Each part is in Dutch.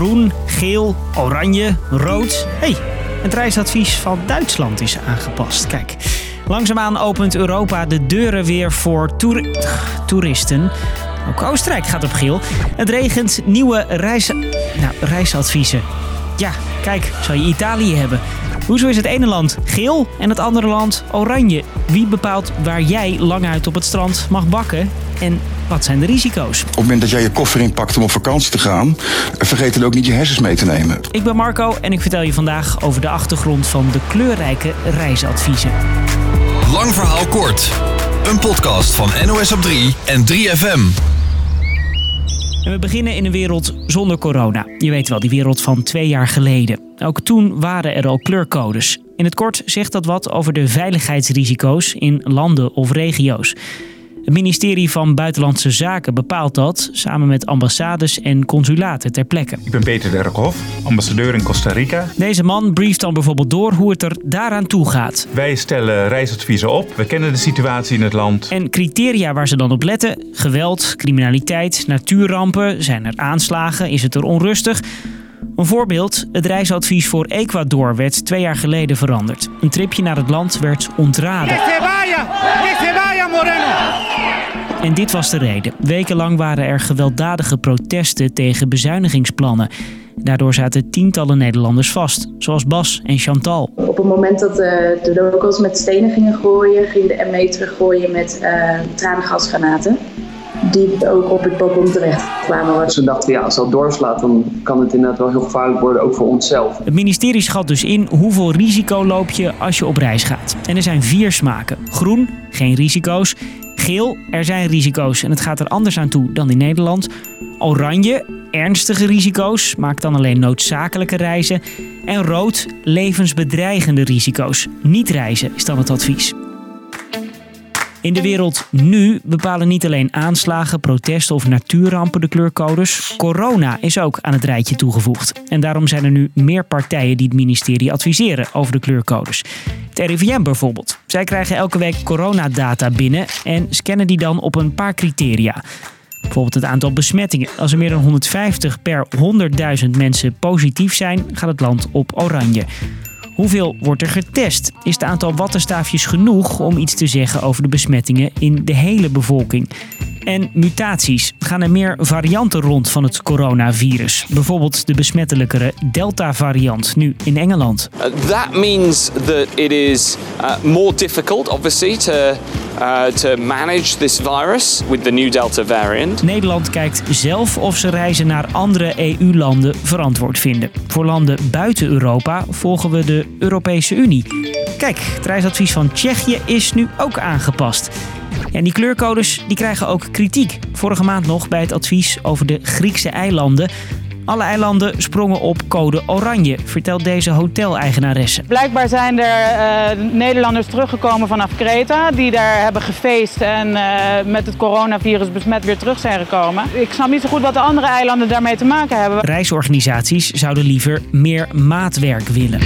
groen, geel, oranje, rood. hey, het reisadvies van Duitsland is aangepast. Kijk, langzaamaan opent Europa de deuren weer voor toer- toeristen. Ook Oostenrijk gaat op geel. Het regent nieuwe reis... nou, reisadviezen. Ja, kijk, zou je Italië hebben. Hoezo is het ene land geel en het andere land oranje? Wie bepaalt waar jij lang uit op het strand mag bakken? En wat zijn de risico's? Op het moment dat jij je koffer inpakt om op vakantie te gaan, vergeet dan ook niet je hersens mee te nemen. Ik ben Marco en ik vertel je vandaag over de achtergrond van de kleurrijke reisadviezen. Lang verhaal kort. Een podcast van NOS op 3 en 3FM. En we beginnen in een wereld zonder corona. Je weet wel, die wereld van twee jaar geleden. Ook toen waren er al kleurcodes. In het kort zegt dat wat over de veiligheidsrisico's in landen of regio's. Het ministerie van Buitenlandse Zaken bepaalt dat samen met ambassades en consulaten ter plekke. Ik ben Peter Derkhoff, ambassadeur in Costa Rica. Deze man brieft dan bijvoorbeeld door hoe het er daaraan toe gaat. Wij stellen reisadviezen op. We kennen de situatie in het land. En criteria waar ze dan op letten: geweld, criminaliteit, natuurrampen, zijn er aanslagen, is het er onrustig. Een voorbeeld: het reisadvies voor Ecuador werd twee jaar geleden veranderd. Een tripje naar het land werd ontraden. En dit was de reden. Wekenlang waren er gewelddadige protesten tegen bezuinigingsplannen. Daardoor zaten tientallen Nederlanders vast, zoals Bas en Chantal. Op het moment dat de, de locals met stenen gingen gooien, ging de ME teruggooien met uh, tranengasgranaten. Die ook op het balkon terecht kwamen. Ze dachten, ja, als dat doorslaat, dan kan het inderdaad wel heel gevaarlijk worden, ook voor onszelf. Het ministerie schat dus in hoeveel risico loop je als je op reis gaat. En er zijn vier smaken. Groen, geen risico's. Geel, er zijn risico's en het gaat er anders aan toe dan in Nederland. Oranje, ernstige risico's, maak dan alleen noodzakelijke reizen. En rood, levensbedreigende risico's. Niet reizen is dan het advies. In de wereld nu bepalen niet alleen aanslagen, protesten of natuurrampen de kleurcodes. Corona is ook aan het rijtje toegevoegd. En daarom zijn er nu meer partijen die het ministerie adviseren over de kleurcodes. Het RIVM bijvoorbeeld. Zij krijgen elke week coronadata binnen en scannen die dan op een paar criteria. Bijvoorbeeld het aantal besmettingen. Als er meer dan 150 per 100.000 mensen positief zijn, gaat het land op oranje. Hoeveel wordt er getest? Is het aantal wattenstaafjes genoeg om iets te zeggen over de besmettingen in de hele bevolking? En mutaties. Gaan er meer varianten rond van het coronavirus? Bijvoorbeeld de besmettelijkere Delta-variant, nu in Engeland. Uh, that means that it is uh, more difficult, obviously, to, uh, to manage this virus with the new Delta variant. Nederland kijkt zelf of ze reizen naar andere EU-landen verantwoord vinden. Voor landen buiten Europa volgen we de Europese Unie. Kijk, het reisadvies van Tsjechië is nu ook aangepast. En die kleurcodes die krijgen ook kritiek. Vorige maand nog bij het advies over de Griekse eilanden. Alle eilanden sprongen op code oranje, vertelt deze hoteleigenaresse. Blijkbaar zijn er uh, Nederlanders teruggekomen vanaf Kreta die daar hebben gefeest en uh, met het coronavirus besmet weer terug zijn gekomen. Ik snap niet zo goed wat de andere eilanden daarmee te maken hebben. Reisorganisaties zouden liever meer maatwerk willen.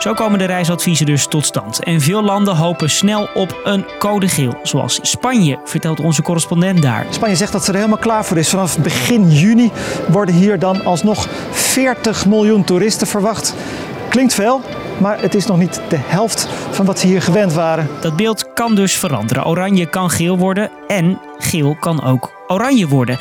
Zo komen de reisadviezen dus tot stand. En veel landen hopen snel op een code geel. Zoals Spanje, vertelt onze correspondent daar. Spanje zegt dat ze er helemaal klaar voor is. Vanaf begin juni worden hier dan alsnog 40 miljoen toeristen verwacht. Klinkt veel, maar het is nog niet de helft van wat ze hier gewend waren. Dat beeld kan dus veranderen. Oranje kan geel worden en geel kan ook oranje worden.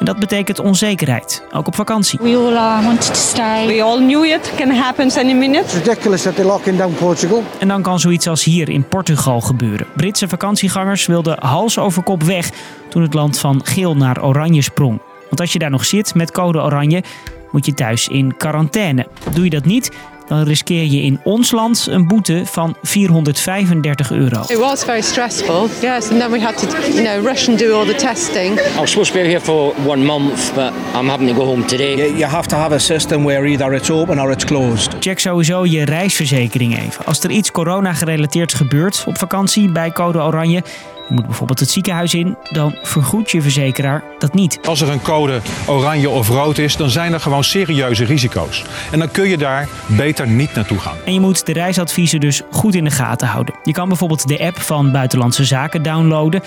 En dat betekent onzekerheid, ook op vakantie. We all uh, wanted to stay. We all knew it can happen any minute. It's ridiculous that they're locking down Portugal. En dan kan zoiets als hier in Portugal gebeuren. Britse vakantiegangers wilden hals over kop weg toen het land van geel naar oranje sprong. Want als je daar nog zit met code oranje, moet je thuis in quarantaine. Doe je dat niet, dan riskeer je in ons land een boete van 435 euro. It was very stressful, yes, and then we had to, you know, rush and do all the testing. I was supposed to be here for one month, but I'm having to go home today. You, you have to have a system where either it's open or it's closed. Check sowieso je reisverzekering even. Als er iets corona-gerelateerd gebeurt op vakantie bij code oranje, je moet bijvoorbeeld het ziekenhuis in, dan vergoedt je verzekeraar dat niet. Als er een code oranje of rood is, dan zijn er gewoon serieuze risico's. En dan kun je daar beter niet naartoe gaan. En je moet de reisadviezen dus goed in de gaten houden. Je kan bijvoorbeeld de app van Buitenlandse Zaken downloaden.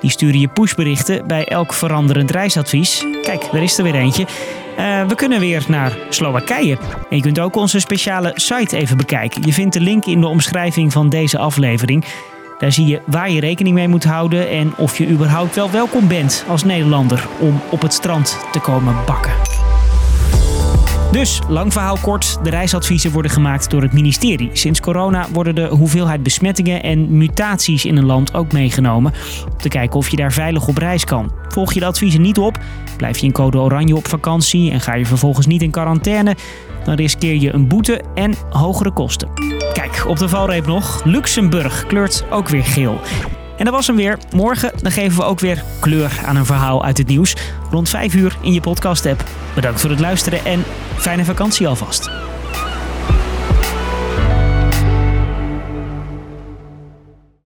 Die sturen je pushberichten bij elk veranderend reisadvies. Kijk, daar is er weer eentje. Uh, we kunnen weer naar Slowakije. En je kunt ook onze speciale site even bekijken. Je vindt de link in de omschrijving van deze aflevering. Daar zie je waar je rekening mee moet houden en of je überhaupt wel welkom bent als Nederlander om op het strand te komen bakken. Dus, lang verhaal kort, de reisadviezen worden gemaakt door het ministerie. Sinds corona worden de hoeveelheid besmettingen en mutaties in een land ook meegenomen. Om te kijken of je daar veilig op reis kan. Volg je de adviezen niet op, blijf je in code oranje op vakantie en ga je vervolgens niet in quarantaine, dan riskeer je een boete en hogere kosten. Op de valreep nog. Luxemburg kleurt ook weer geel. En dat was hem weer. Morgen dan geven we ook weer kleur aan een verhaal uit het nieuws. Rond 5 uur in je podcast-app. Bedankt voor het luisteren en fijne vakantie alvast.